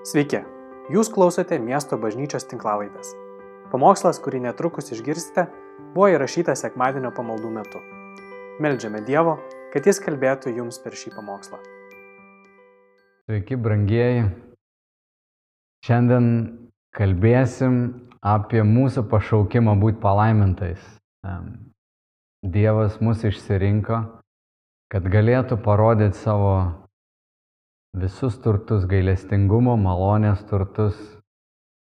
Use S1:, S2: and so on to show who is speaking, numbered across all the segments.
S1: Sveiki, jūs klausote miesto bažnyčios tinklavaitės. Pamokslas, kurį netrukus išgirsite, buvo įrašytas sekmadienio pamaldų metu. Meldžiame Dievo, kad Jis kalbėtų jums per šį pamokslą.
S2: Sveiki, brangieji. Šiandien kalbėsim apie mūsų pašaukimą būti palaimintais. Dievas mus išsirinko, kad galėtų parodyti savo visus turtus, gailestingumo, malonės turtus,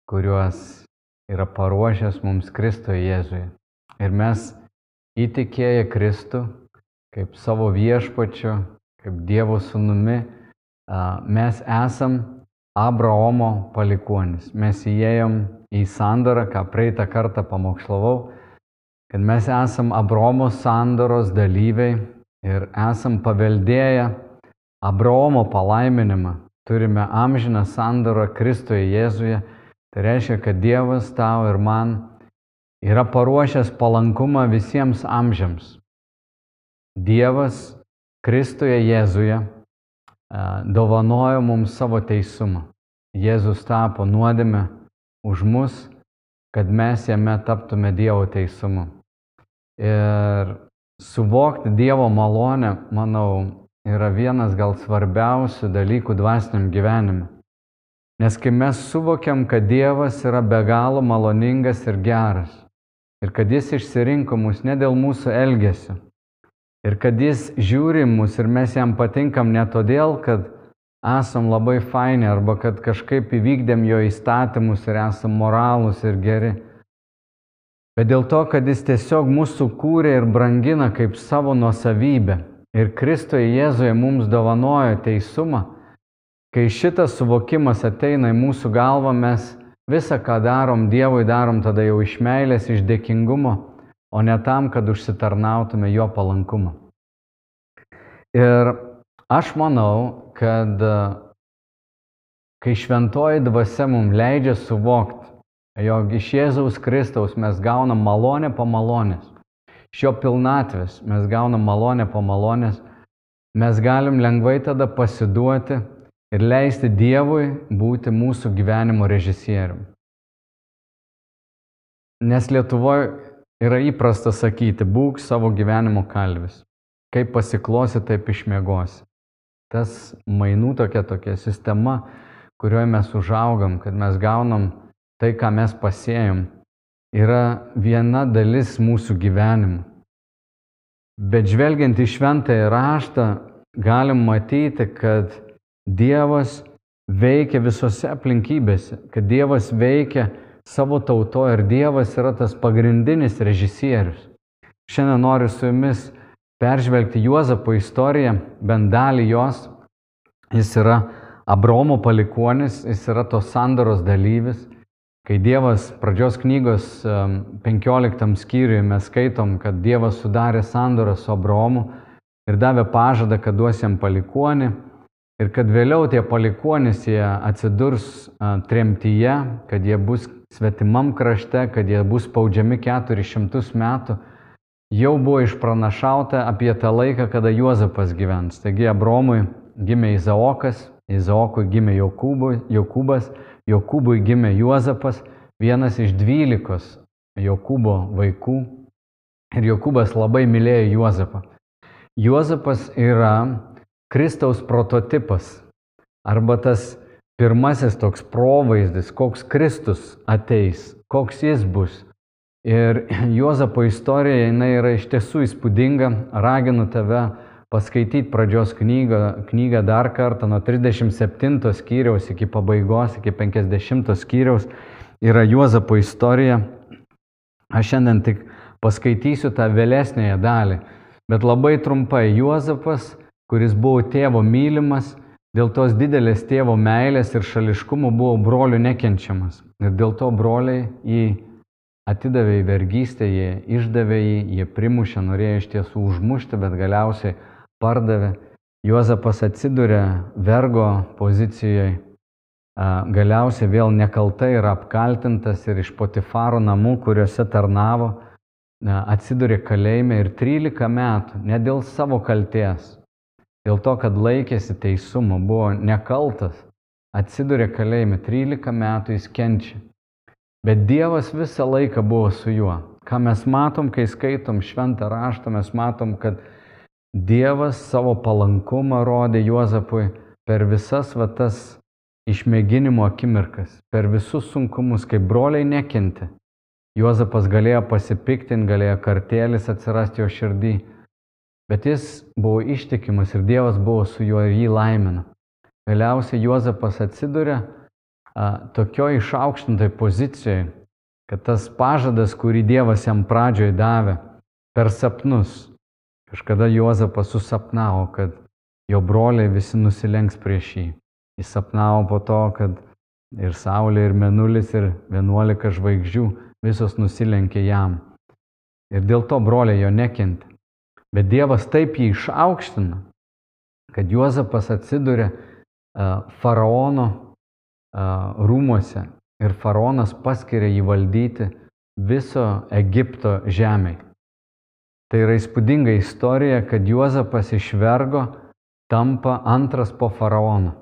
S2: kuriuos yra paruošęs mums Kristoje Jėzui. Ir mes įtikėję Kristų kaip savo viešpačiu, kaip Dievo sūnumi, mes esam Abraomo palikuonis. Mes įėjom į sandorą, ką praeitą kartą pamokslavau, kad mes esam Abraomo sandoros dalyviai ir esam paveldėję Abraomo palaiminimą, turime amžiną sandorą Kristuje Jėzuje, tai reiškia, kad Dievas tau ir man yra paruošęs palankumą visiems amžiams. Dievas Kristuje Jėzuje dovanojo mums savo teisumą. Jėzus tapo nuodėme už mus, kad mes jame taptume Dievo teisumu. Ir suvokti Dievo malonę, manau, yra vienas gal svarbiausių dalykų dvasiniam gyvenime. Nes kai mes suvokiam, kad Dievas yra be galo maloningas ir geras, ir kad Jis išsirinko mus ne dėl mūsų elgesio, ir kad Jis žiūri mus ir mes jam patinkam ne todėl, kad esam labai faini arba kad kažkaip įvykdėm jo įstatymus ir esam moralūs ir geri, bet dėl to, kad Jis tiesiog mūsų kūrė ir brangina kaip savo nuosavybę ir Kristoje Jėzuje mums dovanojo teisumą, kai šitas suvokimas ateina į mūsų galvą, mes visą, ką darom Dievui, darom tada jau iš meilės, iš dėkingumo, o ne tam, kad užsitarnautume jo palankumą. Ir aš manau, kad kai šventoji dvasia mums leidžia suvokti, jog iš Jėzaus Kristaus mes gaunam malonę po malonės, šio pilnatvės, mes gaunam malonę po malonės, mes galim lengvai tada pasiduoti ir leisti Dievui būti mūsų gyvenimo režisieriumi. Nes Lietuvoje yra įprasta sakyti, būk savo gyvenimo kalvis. Kaip pasiklosi, taip išmiegosi. Tas mainų tokia tokia sistema, kurioje mes užaugam, kad mes gaunam tai, ką mes pasėjom, yra viena dalis mūsų gyvenimo. Bet žvelgiant į šventąją raštą, galim matyti, kad Dievas veikia visose aplinkybėse, kad Dievas veikia savo tauto ir Dievas yra tas pagrindinis režisierius. Šiandien noriu su jumis peržvelgti Juozapo istoriją, bent dalį jos. Jis yra Abromo palikonis, jis yra tos sandoros dalyvis. Kai Dievas pradžios knygos 15 skyriuje mes skaitom, kad Dievas sudarė sandorą su Abraomu ir davė pažadą, kad duos jam palikonį ir kad vėliau tie palikonis jie atsidurs tremtyje, kad jie bus svetimam krašte, kad jie bus spaudžiami 400 metų, jau buvo išpranašauta apie tą laiką, kada Juozapas gyvens. Taigi Abromui gimė Izaokas, Izaokui gimė Jokūbas, Jokūbui gimė Juozapas, vienas iš dvylikos Jokūbo vaikų. Ir Jokūbas labai mylėjo Juozapą. Juozapas yra Kristaus prototipas arba tas pirmasis toks provaizdis, koks Kristus ateis, koks jis bus. Ir Juozapo istorija, jinai yra iš tiesų įspūdinga. Raginu tave paskaityti pradžios knygą, knygą dar kartą nuo 37 skyriaus iki pabaigos, iki 50 skyriaus yra Juozapo istorija. Aš šiandien tik paskaitysiu tą vėlesnėje dalį, bet labai trumpai Juozapas, kuris buvo tėvo mylimas, dėl tos didelės tėvo meilės ir šališkumo buvo brolių nekenčiamas. Ir dėl to broliai jį atidavė į vergystę, jie išdavė jį, jie primušė, norėjo iš tiesų užmušti, bet galiausiai pardavė. Juozapas atsiduria vergo pozicijoje, galiausiai vėl nekaltai yra apkaltintas ir iš Potifaro namų, kuriuose tarnavo, atsiduria kalėjime ir 13 metų, ne dėl savo kalties, dėl to, kad laikėsi teisumo, buvo nekaltas, atsiduria kalėjime, 13 metų jis kenčia. Bet Dievas visą laiką buvo su juo. Ką mes matom, kai skaitom šventą raštą, mes matom, kad Dievas savo palankumą rodė Juozapui per visas vatas išmėginimo akimirkas, per visus sunkumus, kai broliai nekenti. Juozapas galėjo pasipiktinti, galėjo kartėlis atsirasti jo širdį, bet jis buvo ištikimas ir Dievas buvo su juo ir jį laimina. Galiausiai Juozapas atsiduria tokioje išaukštintai pozicijoje, kad tas pažadas, kurį Dievas jam pradžioje davė per sapnus, kažkada Juozapas susapnavo, kad jo broliai visi nusilenks prieš jį. Jis sapnavo po to, kad ir Saulė, ir Menulis, ir vienuolika žvaigždžių visos nusilenkė jam. Ir dėl to broliai jo nekentė. Bet Dievas taip jį išaukština, kad Juozapas atsiduria faraono rūmuose ir faraonas paskiria jį valdyti viso Egipto žemėje. Tai yra įspūdinga istorija, kad Juozapas iš vergo tampa antras po faraono.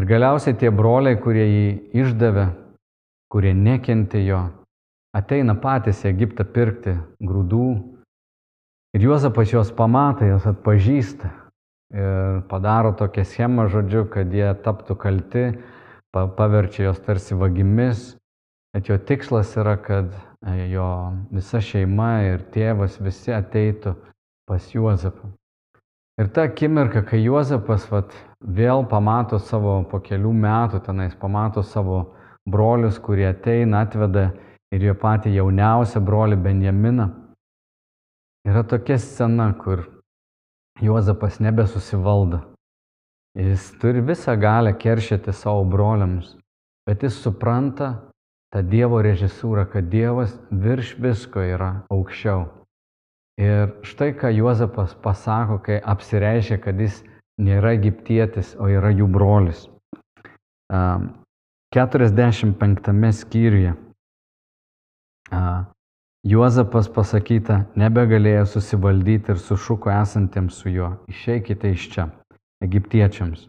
S2: Ir galiausiai tie broliai, kurie jį išdavė, kurie nekentė jo, ateina patys į Egiptą pirkti grūdų. Ir Juozapas juos pamato, juos atpažįsta ir padaro tokią schemą, žodžiu, kad jie taptų kalti, paverčia jos tarsi vagimis, bet jo tikslas yra, kad e, jo visa šeima ir tėvas visi ateitų pas Juozapą. Ir ta akimirka, kai Juozapas vat, vėl pamato savo, po kelių metų tenais pamato savo brolius, kurie ateina, atveda ir jo patį jauniausią brolį Benjaminą, yra tokia scena, kur Juozapas nebesusivaldo. Jis turi visą galę keršyti savo broliams, bet jis supranta tą Dievo režisūrą, kad Dievas virš visko yra aukščiau. Ir štai ką Juozapas pasako, kai apsireiškia, kad jis nėra egiptietis, o yra jų brolis. 45 skyriuje Juozapas pasakyta, nebegalėjo susivaldyti ir sušuko esantiems su juo, išeikite iš čia egiptiečiams.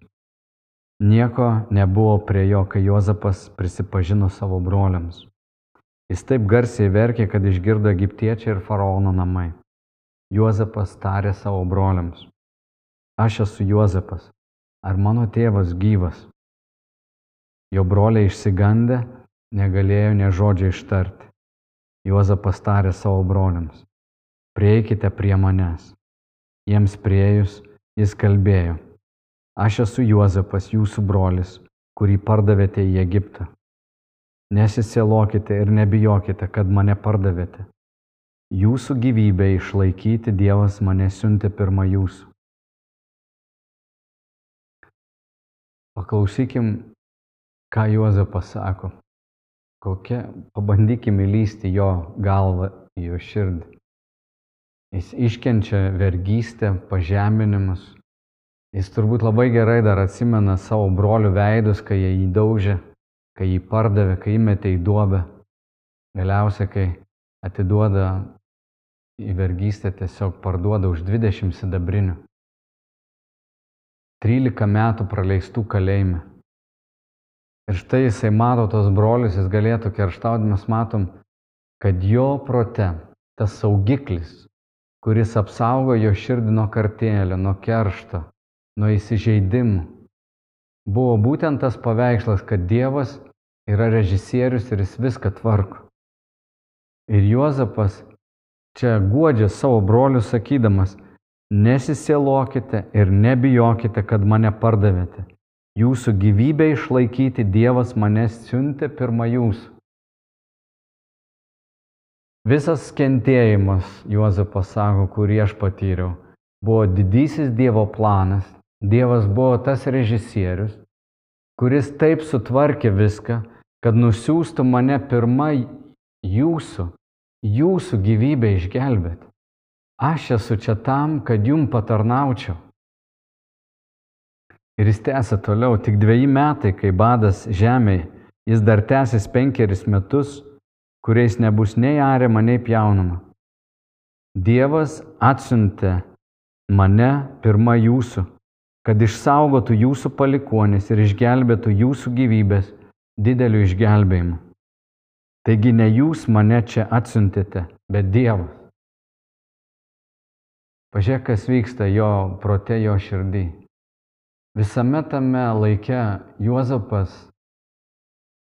S2: Nieko nebuvo prie jo, kai Jozapas prisipažino savo broliams. Jis taip garsiai verkė, kad išgirdo egiptiečiai ir faraono namai. Juozapas tarė savo broliams. Aš esu Juozapas. Ar mano tėvas gyvas? Jo broliai išsigandę negalėjo ne žodžio ištarti. Juozapas tarė savo broliams. Prieikite prie manęs. Jiems priejus jis kalbėjo. Aš esu Juozapas, jūsų brolis, kurį pardavėte į Egiptą. Nesisielokite ir nebijokite, kad mane pardavėte. Jūsų gyvybę išlaikyti Dievas mane siuntė pirmą jūsų. Paklausykim, ką Juozapas sako. Kokia, pabandykim įlysti jo galvą jo širdį. Jis iškenčia vergystę, pažeminimus, Jis turbūt labai gerai dar atsimena savo brolių veidus, kai jie jį daužė, kai jį pardavė, kai įmetė į duobę. Galiausiai, kai atiduoda į vergystę, tiesiog parduoda už 20 sidabrinių. 13 metų praleistų kalėjime. Ir štai jisai mato tos brolius, jis galėtų kerštauti, mes matom, kad jo prote tas saugiklis, kuris apsaugo jo širdį nuo kartėlio, nuo keršto, nuo įsižeidimų. Buvo būtent tas paveikslas, kad Dievas yra režisierius ir jis viską tvarko. Ir Juozapas čia guodžia savo brolius sakydamas, nesisielokite ir nebijokite, kad mane pardavėte. Jūsų gyvybę išlaikyti Dievas mane siuntė pirmą jūsų. Visas kentėjimas, Juozapas sako, kurį aš patyriau, buvo didysis Dievo planas Dievas buvo tas režisierius, kuris taip sutvarkė viską, kad nusiųstų mane pirmą jūsų, jūsų gyvybę išgelbėti. Aš esu čia tam, kad jum patarnaučiau. Ir jis tęsia toliau, tik dviejį metai, kai badas žemėje, jis dar tęsis penkeris metus, kuriais nebus nei ariama, nei pjaunama. Dievas atsiuntė mane pirmą jūsų kad išsaugotų jūsų palikonis ir išgelbėtų jūsų gyvybės dideliu išgelbėjimu. Taigi ne jūs mane čia atsiuntėte, bet Dievas. Pažiūrėk, kas vyksta jo prote, jo širdį. Visame tame laike Juozapas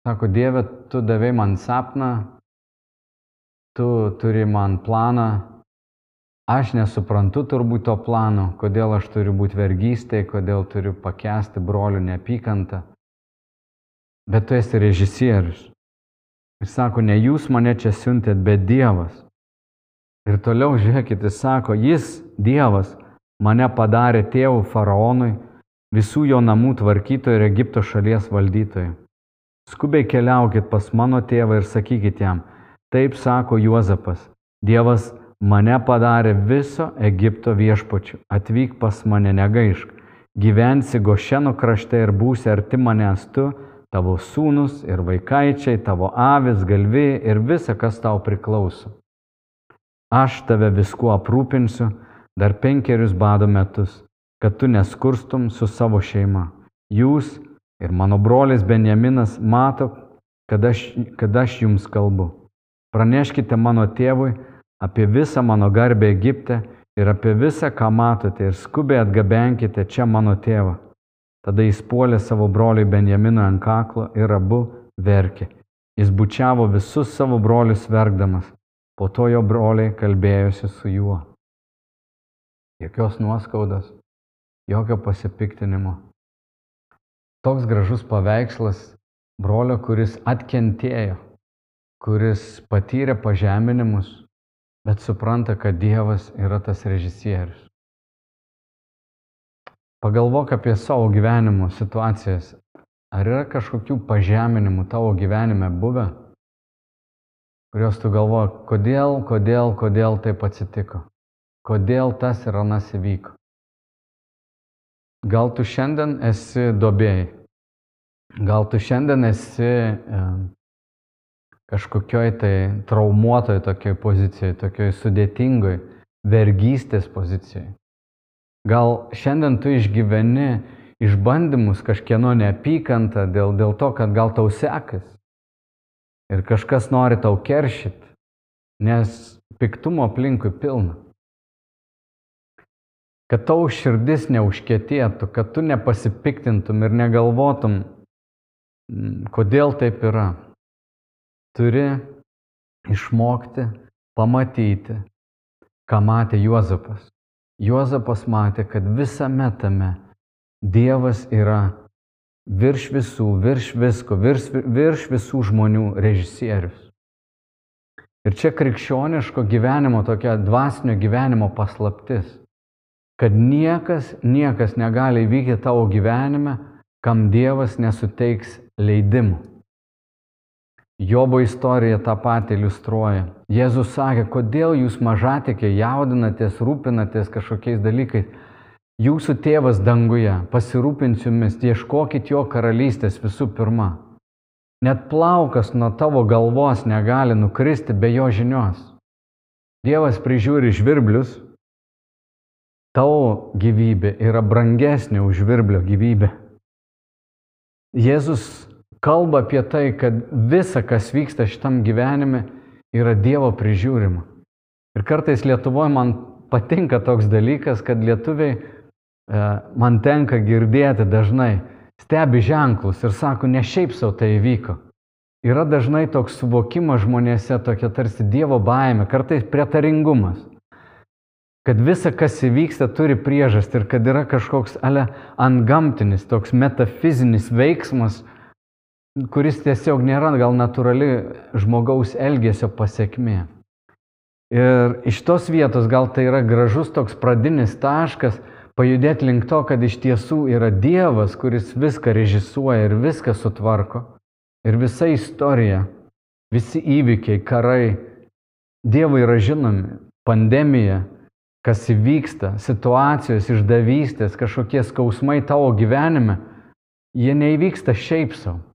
S2: sako, Dieve, tu davai man sapną, tu turi man planą, Aš nesuprantu turbūt to plano, kodėl aš turiu būti vergystėje, kodėl turiu pakęsti brolių neapykantą. Bet tu esi režisierius. Ir sako, ne jūs mane čia siuntėt, bet Dievas. Ir toliau žiūrėkit, jis sako, jis, Dievas, mane padarė tėvų faraonui, visų jo namų tvarkytojų ir Egipto šalies valdytojų. Skubiai keliaukit pas mano tėvą ir sakykit jam, taip sako Juozapas, Dievas Mane padarė viso Egipto viešpačiu. Atvyk pas mane negaišk. Gyvensi Gošeno krašte ir būsi arti manęs tu, tavo sūnus ir vaikaičiai, tavo avis, galvi ir visa, kas tau priklauso. Aš tave viskuo aprūpinsiu dar penkerius bado metus, kad tu neskurstum su savo šeima. Jūs ir mano brolis Benjaminas mato, kad aš, kad aš jums kalbu. Praneškite mano tėvui, apie visą mano garbę Egipte ir apie visą, ką matote, ir skubiai atgabenkite čia mano tėvą. Tada jis puolė savo broliui Benjamino ant kaklo ir abu verkė. Jis bučiavo visus savo brolius verkdamas. Po to jo broliai kalbėjosi su juo. Jokios nuoskaudos, jokio pasipiktinimo. Toks gražus paveikslas brolio, kuris atkentėjo, kuris patyrė pažeminimus, bet supranta, kad Dievas yra tas režisierius. Pagalvok apie savo gyvenimo situacijas. Ar yra kažkokių pažeminimų tavo gyvenime buvę, kurios tu galvoji, kodėl, kodėl, kodėl taip atsitiko, kodėl tas ir anas įvyko. Gal tu šiandien esi dobėjai, gal tu šiandien esi kažkokioj tai traumuotoj tokioj pozicijoj, tokioj sudėtingoj vergystės pozicijoj. Gal šiandien tu išgyveni išbandymus kažkieno neapykantą dėl, dėl to, kad gal tau sekas ir kažkas nori tau keršyti, nes piktumo aplinkui pilna. Kad tau širdis neužkėtėtų, kad tu nepasipiktintum ir negalvotum, kodėl taip yra turi išmokti pamatyti, ką matė Juozapas. Juozapas matė, kad visame tame Dievas yra virš visų, virš visko, virš, virš visų žmonių režisierius. Ir čia krikščioniško gyvenimo, tokia dvasinio gyvenimo paslaptis, kad niekas, niekas negali įvykti tavo gyvenime, kam Dievas nesuteiks leidimų. Jobo istorija tą patį iliustruoja. Jėzus sakė, kodėl jūs mažatikė jaudinatės, rūpinatės kažkokiais dalykais. Jūsų tėvas danguje pasirūpins jumis, ieškokit jo karalystės visų pirma. Net plaukas nuo tavo galvos negali nukristi be jo žinios. Dievas prižiūri žvirblius, tavo gyvybė yra brangesnė už žvirblio gyvybę. Jėzus kalba apie tai, kad visa, kas vyksta šitam gyvenime, yra Dievo prižiūrima. Ir kartais Lietuvoje man patinka toks dalykas, kad lietuviai e, man tenka girdėti dažnai, stebi ženklus ir sako, ne šiaip savo tai įvyko. Yra dažnai toks suvokimas žmonėse, tokia tarsi Dievo baime, kartais prietaringumas. Kad visa, kas įvyksta, turi priežastį ir kad yra kažkoks ale antgamtinis, toks metafizinis veiksmas, kuris tiesiog nėra gal natūrali žmogaus elgesio pasiekmė. Ir iš tos vietos gal tai yra gražus toks pradinis taškas pajudėti link to, kad iš tiesų yra Dievas, kuris viską režisuoja ir viską sutvarko. Ir visa istorija, visi įvykiai, karai, Dievui yra žinomi, pandemija, kas įvyksta, situacijos, išdavystės, kažkokie skausmai tavo gyvenime, jie neįvyksta šiaip savo.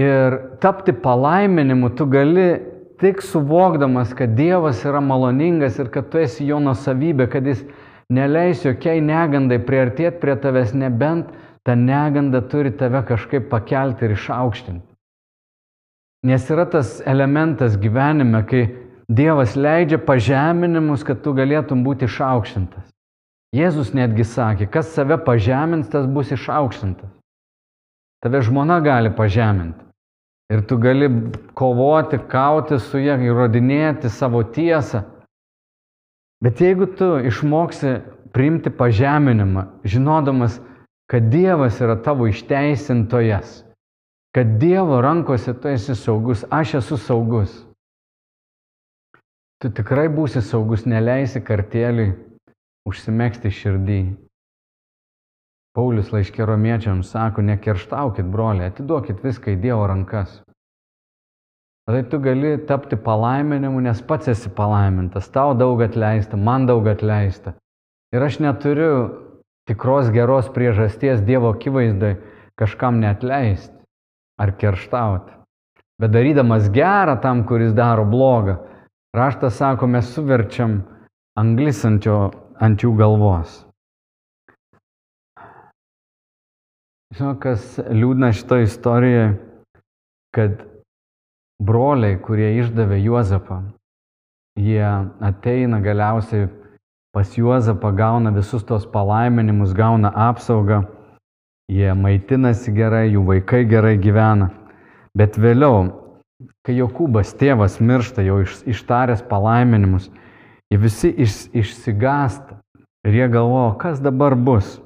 S2: Ir tapti palaiminimu tu gali tik suvokdamas, kad Dievas yra maloningas ir kad tu esi jo nusavybė, kad jis neleis jokiai negandai priartėti prie tavęs, nebent ta neganda turi tave kažkaip pakelti ir išaukštinti. Nes yra tas elementas gyvenime, kai Dievas leidžia pažeminimus, kad tu galėtum būti išaukštintas. Jėzus netgi sakė, kas save pažemins, tas bus išaukštintas. Tave žmona gali pažeminti. Ir tu gali kovoti, kauti su ją, įrodinėti savo tiesą. Bet jeigu tu išmoksi priimti pažeminimą, žinodamas, kad Dievas yra tavo išteisintojas, kad Dievo rankose tu esi saugus, aš esu saugus, tu tikrai būsi saugus, neleisi kartėliui užsimėgsti širdį. Paulius laiškė romiečiams sako, nekerštaukit, broliai, atiduokit viską į Dievo rankas. Tai tu gali tapti palaiminimu, nes pats esi palaimintas, tau daug atleista, man daug atleista. Ir aš neturiu tikros geros priežasties Dievo akivaizdai kažkam neatleisti ar kerštauti. Bet darydamas gerą tam, kuris daro blogą, raštas sako, mes suverčiam anglis ant, jo, ant jų galvos. Žinau, kas liūdna šito istorijoje, kad broliai, kurie išdavė Juozapą, jie ateina galiausiai pas Juozapą, gauna visus tos palaiminimus, gauna apsaugą, jie maitinasi gerai, jų vaikai gerai gyvena. Bet vėliau, kai Jokūbas tėvas miršta, jau iš, ištaręs palaiminimus, jie visi iš, išsigasta ir jie galvoja, kas dabar bus.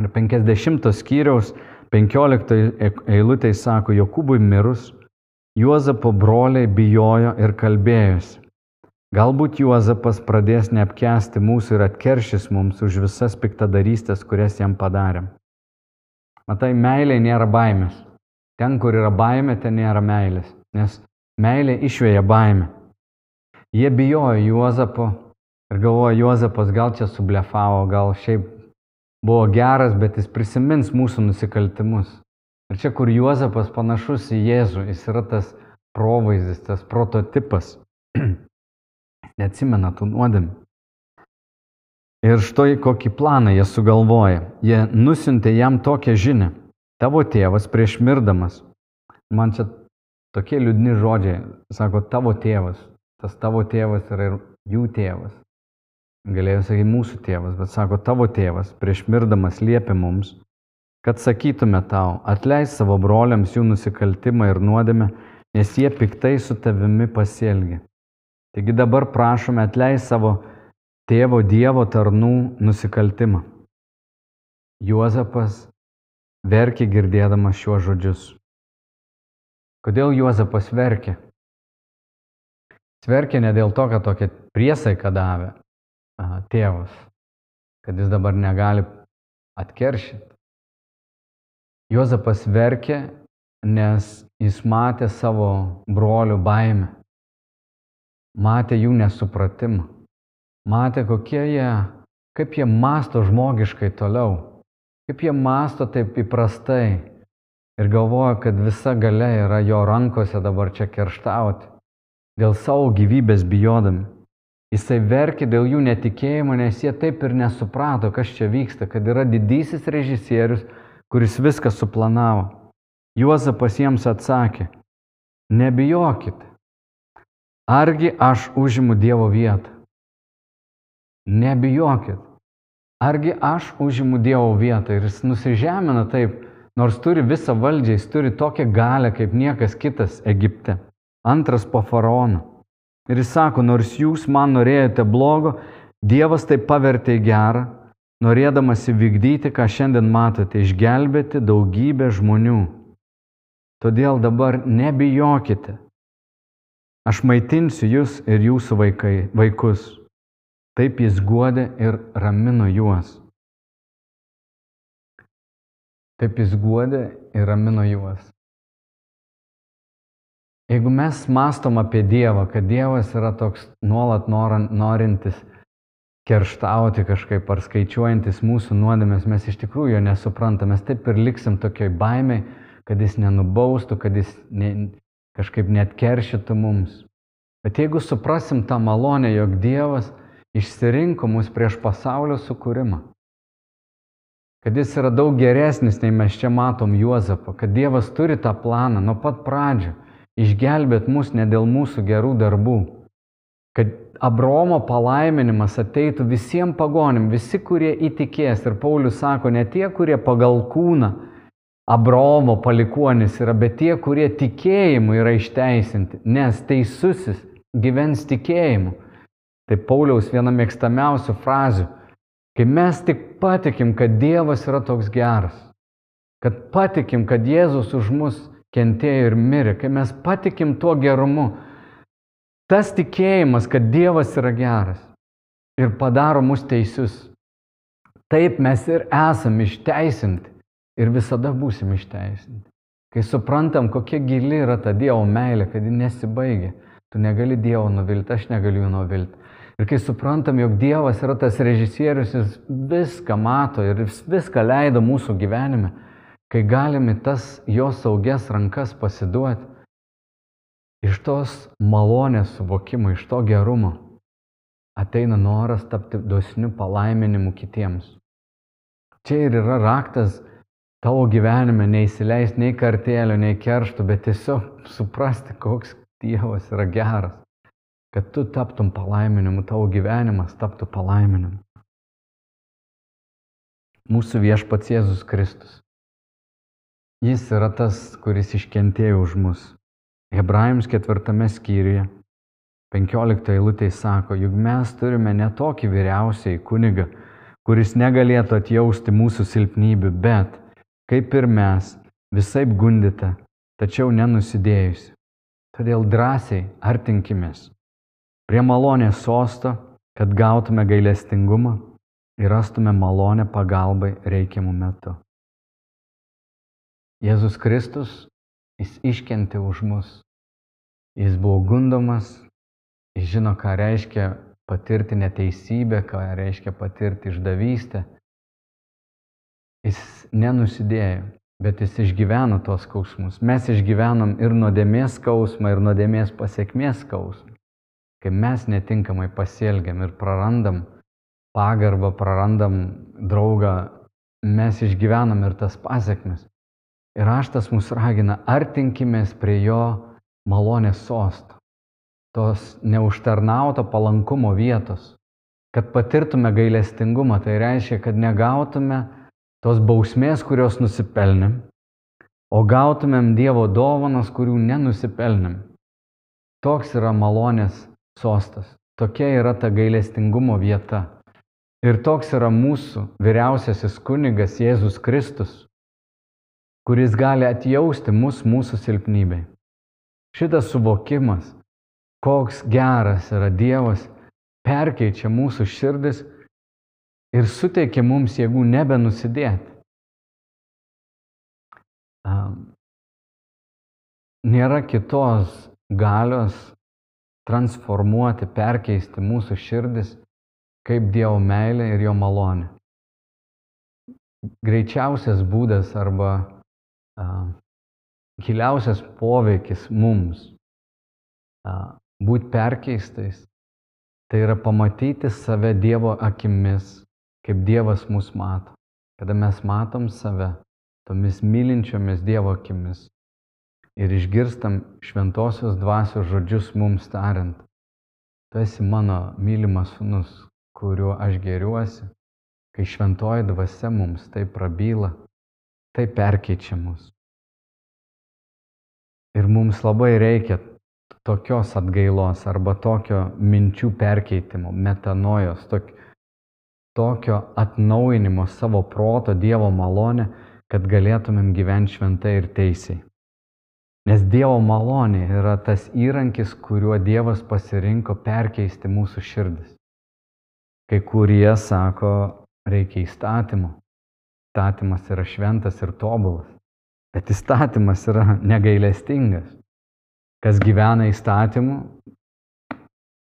S2: Ir 50 skyriaus 15 eilutė sako, Jokūbui mirus, Juozapo broliai bijojo ir kalbėjosi. Galbūt Juozapas pradės neapkesti mūsų ir atkeršys mums už visas piktadarystės, kurias jam padarėm. Matai, meilė nėra baimės. Ten, kur yra baimė, ten nėra meilės. Nes meilė išvėja baimę. Jie bijojo Juozapo ir galvojo, Juozapas gal čia sublefavo, gal šiaip buvo geras, bet jis prisimins mūsų nusikaltimus. Ir čia, kur Juozapas panašus į Jėzų, jis yra tas provaizdis, tas prototipas. Neatsimena tų nuodėmių. Ir štai kokį planą jie sugalvoja. Jie nusintė jam tokią žinę. Tavo tėvas prieš mirdamas. Man čia tokie liūdni žodžiai. Sako, tavo tėvas. Tas tavo tėvas yra ir jų tėvas. Galėjo sakyti mūsų tėvas, bet sako tavo tėvas, prieš mirdamas liepia mums, kad sakytume tau, atleis savo broliams jų nusikaltimą ir nuodėmę, nes jie piktai su tavimi pasielgia. Taigi dabar prašome atleis savo tėvo Dievo tarnų nusikaltimą. Juozapas verkė girdėdamas šiuos žodžius. Kodėl Juozapas verkė? Jis verkė ne dėl to, kad tokią priesaiką davė, tėvas, kad jis dabar negali atkeršyti. Jozapas verkė, nes jis matė savo brolių baimę, matė jų nesupratimą, matė, kokie jie, kaip jie masto žmogiškai toliau, kaip jie masto taip įprastai. Ir galvoja, kad visa gale yra jo rankose dabar čia kerštauti, dėl savo gyvybės bijodami. Jisai verkė dėl jų netikėjimo, nes jie taip ir nesuprato, kas čia vyksta, kad yra didysis režisierius, kuris viską suplanavo. Juozapas jiems atsakė, nebijokit, argi aš užimu Dievo vietą. Nebijokit, argi aš užimu Dievo vietą. Ir jis nusižemina taip, nors turi visą valdžią, jis turi tokią galę kaip niekas kitas Egipte. Antras po faraono. Ir jis sako, nors jūs man norėjote blogo, Dievas tai pavertė gerą, norėdamas įvykdyti, ką šiandien matote, išgelbėti daugybę žmonių. Todėl dabar nebijokite. Aš maitinsiu jūs ir jūsų vaikai, vaikus. Taip jis guodė ir ramino juos. Taip jis guodė ir ramino juos. Jeigu mes mastom apie Dievą, kad Dievas yra toks nuolat norintis kerštauti kažkaip ar skaičiuojantis mūsų nuodėmės, mes iš tikrųjų jo nesuprantam. Mes taip ir liksim tokioj baimiai, kad jis nenubaustų, kad jis ne, kažkaip net keršytų mums. Bet jeigu suprasim tą malonę, jog Dievas išsirinko mus prieš pasaulio sukūrimą. Kad jis yra daug geresnis, nei mes čia matom Juozapą, kad Dievas turi tą planą nuo pat pradžio išgelbėt mus ne dėl mūsų gerų darbų, kad Abromo palaiminimas ateitų visiems pagonim, visi, kurie įtikės. Ir Paulius sako, ne tie, kurie pagal kūną Abromo palikuonis yra, bet tie, kurie tikėjimu yra išteisinti, nes teisusis gyvens tikėjimu. Tai Pauliaus viena mėgstamiausių frazių. Kai mes tik patikim, kad Dievas yra toks geras, kad patikim, kad Jėzus už mus kentėjo ir mirė, kai mes patikim tuo gerumu, tas tikėjimas, kad Dievas yra geras ir padaro mus teisius, taip mes ir esame išteisinti ir visada būsim išteisinti. Kai suprantam, kokia gili yra ta Dievo meilė, kad ji nesibaigia, tu negali Dievo nuvilti, aš negaliu jo nuvilti. Ir kai suprantam, jog Dievas yra tas režisierius, jis viską mato ir jis viską leido mūsų gyvenime, kai galime tas jo saugias rankas pasiduoti, iš tos malonės suvokimo, iš to gerumo ateina noras tapti dosniu palaiminimu kitiems. Čia ir yra raktas tavo gyvenime neįsileisti nei kartėlio, nei keršto, bet tiesiog suprasti, koks Dievas yra geras kad tu taptum palaiminimu, tavo gyvenimas taptų palaiminimu. Mūsų viešpats Jėzus Kristus. Jis yra tas, kuris iškentėjo už mus. Hebrajams ketvirtame skyriuje, penkioliktoje eilutėje sako, juk mes turime ne tokį vyriausiai kunigą, kuris negalėtų atjausti mūsų silpnybių, bet, kaip ir mes, visai gundite, tačiau nenusidėjusi. Todėl drąsiai artinkimės prie malonės sosto, kad gautume gailestingumą ir rastume malonę pagalbai reikiamų metų. Jėzus Kristus, jis iškentė už mus. Jis buvo gundomas, jis žino, ką reiškia patirti neteisybę, ką reiškia patirti išdavystę. Jis nenusidėjo, bet jis išgyveno tos skausmus. Mes išgyvenom ir nuodėmės skausmą, ir nuodėmės pasiekmės skausmą kai mes netinkamai pasielgiam ir prarandam pagarbą, prarandam draugą, mes išgyvenam ir tas pasiekmes. Ir raštas mus ragina, artinkimės prie jo malonės sosto, tos neužtarnauto palankumo vietos, kad patirtume gailestingumą, tai reiškia, kad negautume tos bausmės, kurios nusipelnėm, o gautumėm Dievo dovanas, kurių nenusipelnėm. Toks yra malonės sostas. Tokia yra ta gailestingumo vieta. Ir toks yra mūsų vyriausiasis kunigas Jėzus Kristus, kuris gali atjausti mus mūsų silpnybei. Šitas suvokimas, koks geras yra Dievas, perkeičia mūsų širdis ir suteikia mums jėgų nebenusidėti. Nėra kitos galios transformuoti, perkeisti mūsų širdis kaip Dievo meilė ir jo malonė. Greičiausias būdas arba giliausias poveikis mums būti perkeistais, tai yra pamatyti save Dievo akimis, kaip Dievas mus mato. Kada mes matom save tomis mylinčiomis Dievo akimis, ir išgirstam šventosios dvasios žodžius mums tariant, tu esi mano mylimas sunus, kuriuo aš geriuosi, kai šventoji dvasia mums tai prabyla, tai perkeičia mus. Ir mums labai reikia tokios atgailos arba tokio minčių perkeitimo, metanojos, tokio, tokio atnaujinimo savo proto Dievo malonę, kad galėtumėm gyventi šventai ir teisiai. Nes Dievo malonė yra tas įrankis, kuriuo Dievas pasirinko perkeisti mūsų širdis. Kai kurie sako, reikia įstatymų. Įstatymas yra šventas ir tobulas. Bet įstatymas yra negailestingas. Kas gyvena įstatymu,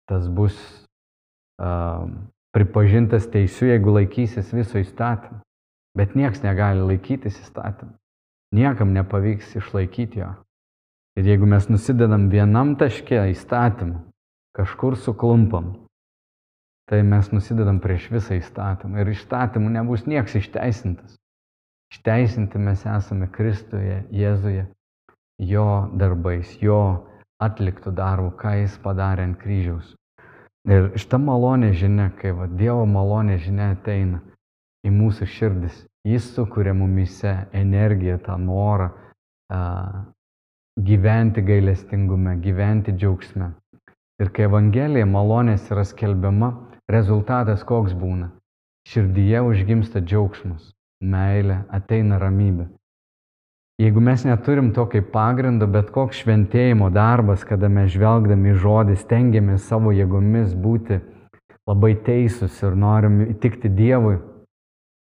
S2: tas bus uh, pripažintas teisiu, jeigu laikysis viso įstatymą. Bet nieks negali laikytis įstatymą. Niekam nepavyks išlaikyti jo. Ir jeigu mes nusidedam vienam taške įstatymų, kažkur suklumpam, tai mes nusidedam prieš visą įstatymą. Ir įstatymų nebus nieks išteisintas. Išteisinti mes esame Kristuje, Jėzuje, jo darbais, jo atliktų darbų, ką jis padarė ant kryžiaus. Ir šitą malonę žinia, kai va, Dievo malonė žinia ateina į mūsų širdis, jis sukuria mumise energiją, tą norą a, gyventi gailestingume, gyventi džiaugsme. Ir kai Evangelija malonės yra skelbiama, rezultatas koks būna? Širdyje užgimsta džiaugsmas, meilė, ateina ramybė. Jeigu mes neturim to kaip pagrindo, bet koks šventėjimo darbas, kada mes žvelgdami žodį stengiamės savo jėgomis būti labai teisūs ir norim įtikti Dievui,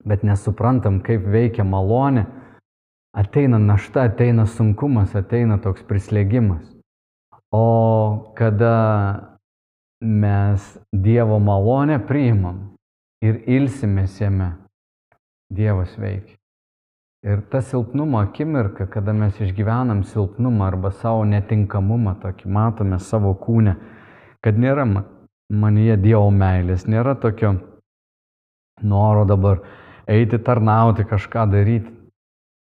S2: bet nesuprantam, kaip veikia malonė, ateina našta, ateina sunkumas, ateina toks prislėgimas. O kada mes Dievo malonę priimam ir ilsimės jame, Dievas veikia. Ir ta silpnumo akimirka, kada mes išgyvenam silpnumą arba savo netinkamumą, tokį matome savo kūnę, kad nėra manyje Dievo meilės, nėra tokio noro dabar eiti tarnauti, kažką daryti.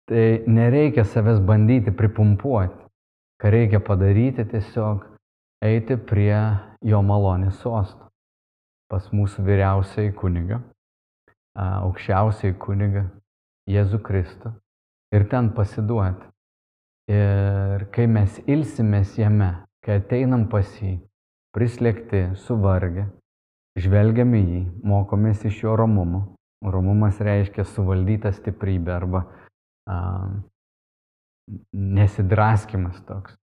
S2: Tai nereikia savęs bandyti pripumpuoti. Ką reikia padaryti, tiesiog eiti prie jo malonės sostų. Pas mūsų vyriausiai kuniga, aukščiausiai kuniga, Jėzų Kristų ir ten pasiduoti. Ir kai mes ilsimės jame, kai ateinam pas jį, prislėgti, suvargę, žvelgiam į jį, mokomės iš jo romumo. Romumas reiškia suvaldytą stiprybę arba a, nesidraskimas toks.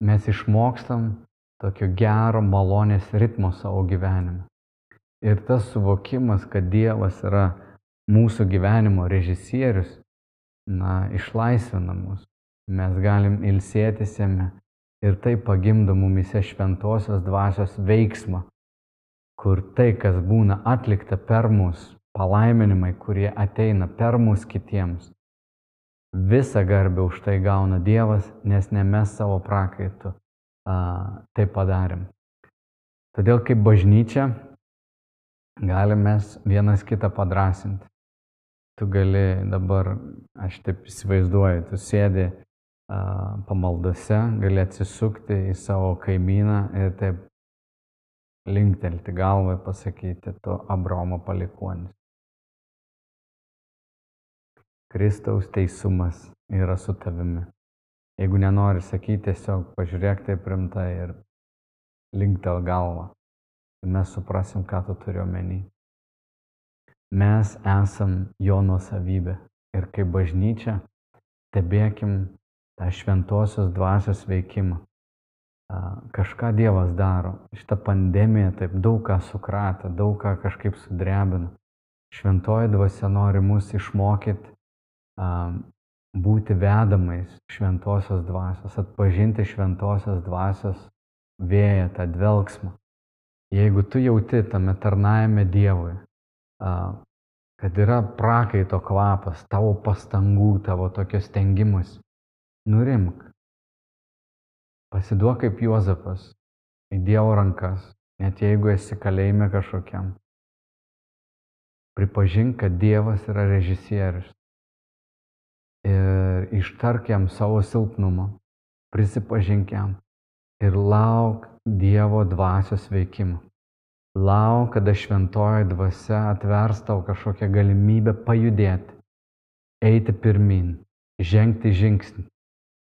S2: Mes išmokstam tokio gero malonės ritmo savo gyvenime. Ir tas suvokimas, kad Dievas yra mūsų gyvenimo režisierius, na, išlaisvina mus. Mes galim ilsėtis jame ir tai pagimdo mumise šventosios dvasios veiksmą, kur tai, kas būna atlikta per mus, palaiminimai, kurie ateina per mus kitiems, visą garbę už tai gauna Dievas, nes ne mes savo prakaitu a, tai padarėm. Todėl kaip bažnyčia galime vienas kitą padrasinti tu gali dabar, aš taip įsivaizduoju, tu sėdi uh, pamaldose, gali atsisukti į savo kaimyną ir taip linktelti galvą ir pasakyti, tu Abraomo palikuonis. Kristaus teisumas yra su tavimi. Jeigu nenori sakyti, tiesiog pažiūrėk taip rimtai ir linktel galvą. Mes suprasim, ką tu turi omeny. Mes esam jo nuosavybė ir kaip bažnyčia stebėkim tą šventosios dvasios veikimą. Kažką Dievas daro. Šitą pandemiją taip daug ką sukratė, daug ką kažkaip sudrebino. Šventoji dvasia nori mus išmokyti būti vedamais šventosios dvasios, atpažinti šventosios dvasios vėją, tą dvelgsmą. Jeigu tu jauti tame tarnajame Dievui, kad yra prakaito kvapas, tavo pastangų, tavo tokios tengimus. Nurimk. Pasiduok kaip Juozapas į Dievo rankas, net jeigu esi kalėjime kažkokiam. Pripažink, kad Dievas yra režisierius. Ir ištark jam savo silpnumą, prisipažink jam ir lauk Dievo dvasios veikimo. Lauk, kada šventoji dvasia atvers tau kažkokią galimybę pajudėti, eiti pirmin, žengti žingsnį.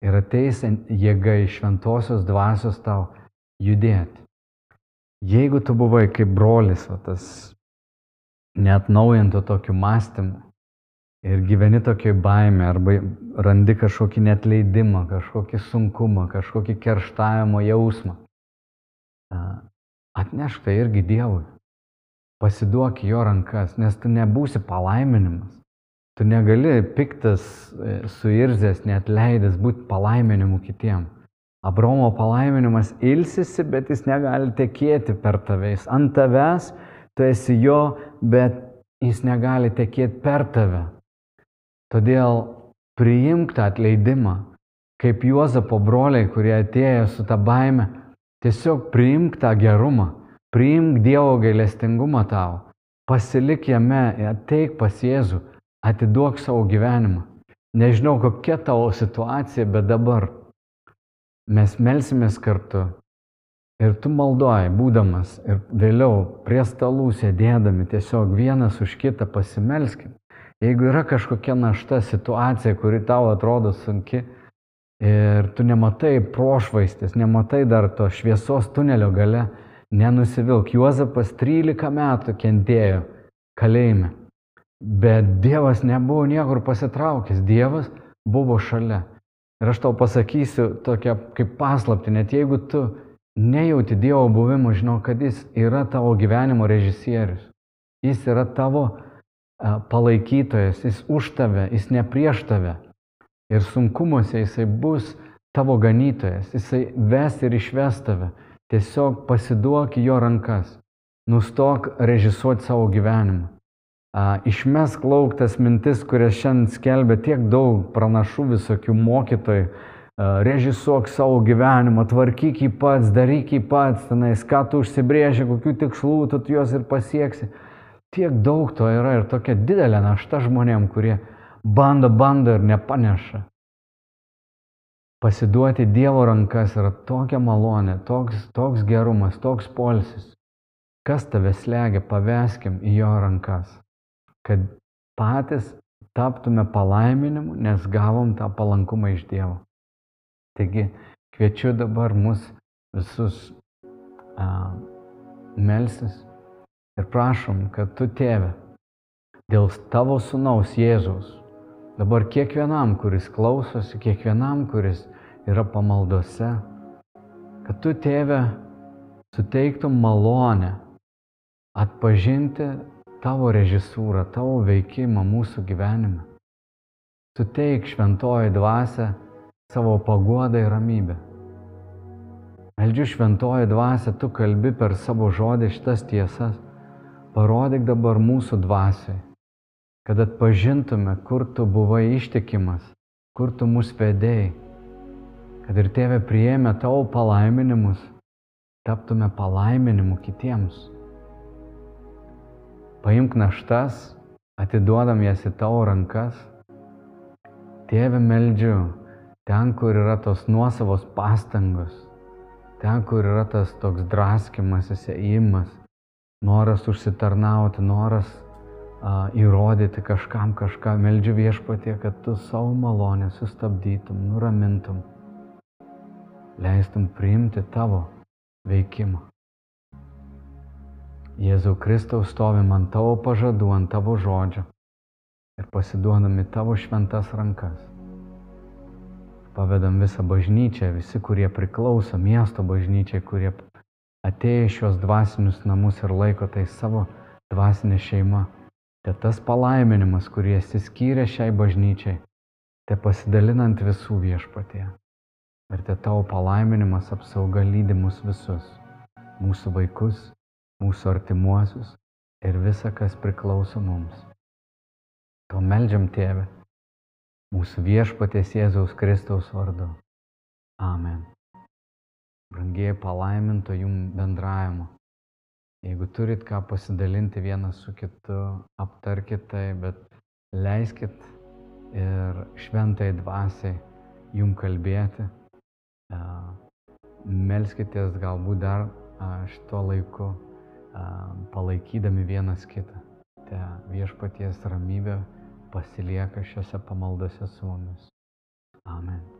S2: Ir ateis jėga iš šventosios dvasios tau judėti. Jeigu tu buvai kaip brolis, o tas net naujinto tokiu mąstymu ir gyveni tokiai baime arba randi kažkokį netleidimą, kažkokį sunkumą, kažkokį kerštavimo jausmą, Atnešk tai irgi Dievui. Pasiduok jo rankas, nes tu nebūsi palaiminimas. Tu negali piktas, e, suirzęs, net leidęs būti palaiminimu kitiem. Abromo palaiminimas ilsisi, bet jis negali tekėti per tavęs. Ant tavęs tu esi jo, bet jis negali tekėti per tave. Todėl priimk tą atleidimą, kaip Juozapo broliai, kurie atėjo su tą baime, Tiesiog priimk tą gerumą, Priimk Dievo gailestingumą tau, pasilik jame, ateik pas Jėzų, atiduok savo gyvenimą. Nežinau, kokia tavo situacija, bet dabar mes melsimės kartu. Ir tu maldoji, būdamas ir vėliau prie stalų sėdėdami tiesiog vienas už kitą pasimelskim. Jeigu yra kažkokia našta situacija, kuri tau atrodo sunki ir tu nematai prošvaistės, nematai dar to šviesos tunelio gale, nenusivilk. Juozapas 13 metų kentėjo kalėjime. Bet Dievas nebuvo niekur pasitraukęs, Dievas buvo šalia. Ir aš tau pasakysiu tokią kaip paslapti, net jeigu tu nejauti Dievo buvimo, žinau, kad Jis yra tavo gyvenimo režisierius. Jis yra tavo palaikytojas, Jis už tave, Jis ne prieš tave. Ir sunkumuose Jisai bus tavo ganytojas, Jisai ves ir išves tave. Tiesiog pasiduok į jo rankas. Nustok režisuoti savo gyvenimą. Išmesk lauk tas mintis, kurias šiandien skelbia tiek daug pranašų visokių mokytojų. Režisuok savo gyvenimą, tvarkyk jį pats, daryk jį pats, tenais, ką tu užsibrėži, kokių tikslų tu juos ir pasieksi. Tiek daug to yra ir tokia didelė našta žmonėm, kurie bando, bando ir nepaneša. Pasiduoti Dievo rankas yra tokia malonė, toks, toks gerumas, toks polsis. Kas tave slegia, paveskim į jo rankas kad patys taptume palaiminimu, nes gavom tą palankumą iš Dievo. Taigi kviečiu dabar mus visus a, melsis ir prašom, kad tu tėve, dėl tavo sunaus Jėzaus, dabar kiekvienam, kuris klausosi, kiekvienam, kuris yra pamaldose, kad tu tėve suteiktum malonę atpažinti tavo režisūrą, tavo veikimą mūsų gyvenime. Suteik šventoji dvasia savo paguodą ir ramybę. Meldžiu šventoji dvasia, tu kalbi per savo žodį šitas tiesas. Parodyk dabar mūsų dvasiai, kad atpažintume, kur tu buvai ištikimas, kur tu mus vedėjai, kad ir tėvė priėmė tavo palaiminimus, taptume palaiminimu kitiems. Paimk naštas, atiduodam jas į tavo rankas. Tėve meldžiu, ten, kur yra tos nuosavos pastangos, ten, kur yra tas toks draskimas, įsėjimas, noras užsitarnauti, noras a, įrodyti kažkam kažką, meldžiu viešpatie, kad tu savo malonę sustabdytum, nuramintum, leistum priimti tavo veikimą. Jėzau Kristau stovim ant tavo pažadų, ant tavo žodžio ir pasiduodami tavo šventas rankas. Pavedam visą bažnyčią, visi, kurie priklauso miesto bažnyčiai, kurie atėjo šios dvasinius namus ir laiko tai savo dvasinė šeima. Te tas palaiminimas, kurį esi skyrę šiai bažnyčiai, te pasidalinant visų viešpatėje. Ir te tavo palaiminimas apsauga lydi mus visus, mūsų vaikus, mūsų artimuosius ir visa, kas priklauso mums. To meldžiam tėvę, mūsų viešpatės Jėzaus Kristaus vardu. Amen. Brangiai palaiminto jum bendravimo. Jeigu turit ką pasidalinti vienas su kitu, aptarkit tai, bet leiskit ir šventai dvasiai jum kalbėti. Melskitės galbūt dar šituo laiku palaikydami vienas kitą. Te viešpaties ramybė pasilieka šiuose pamaldose su mumis. Amen.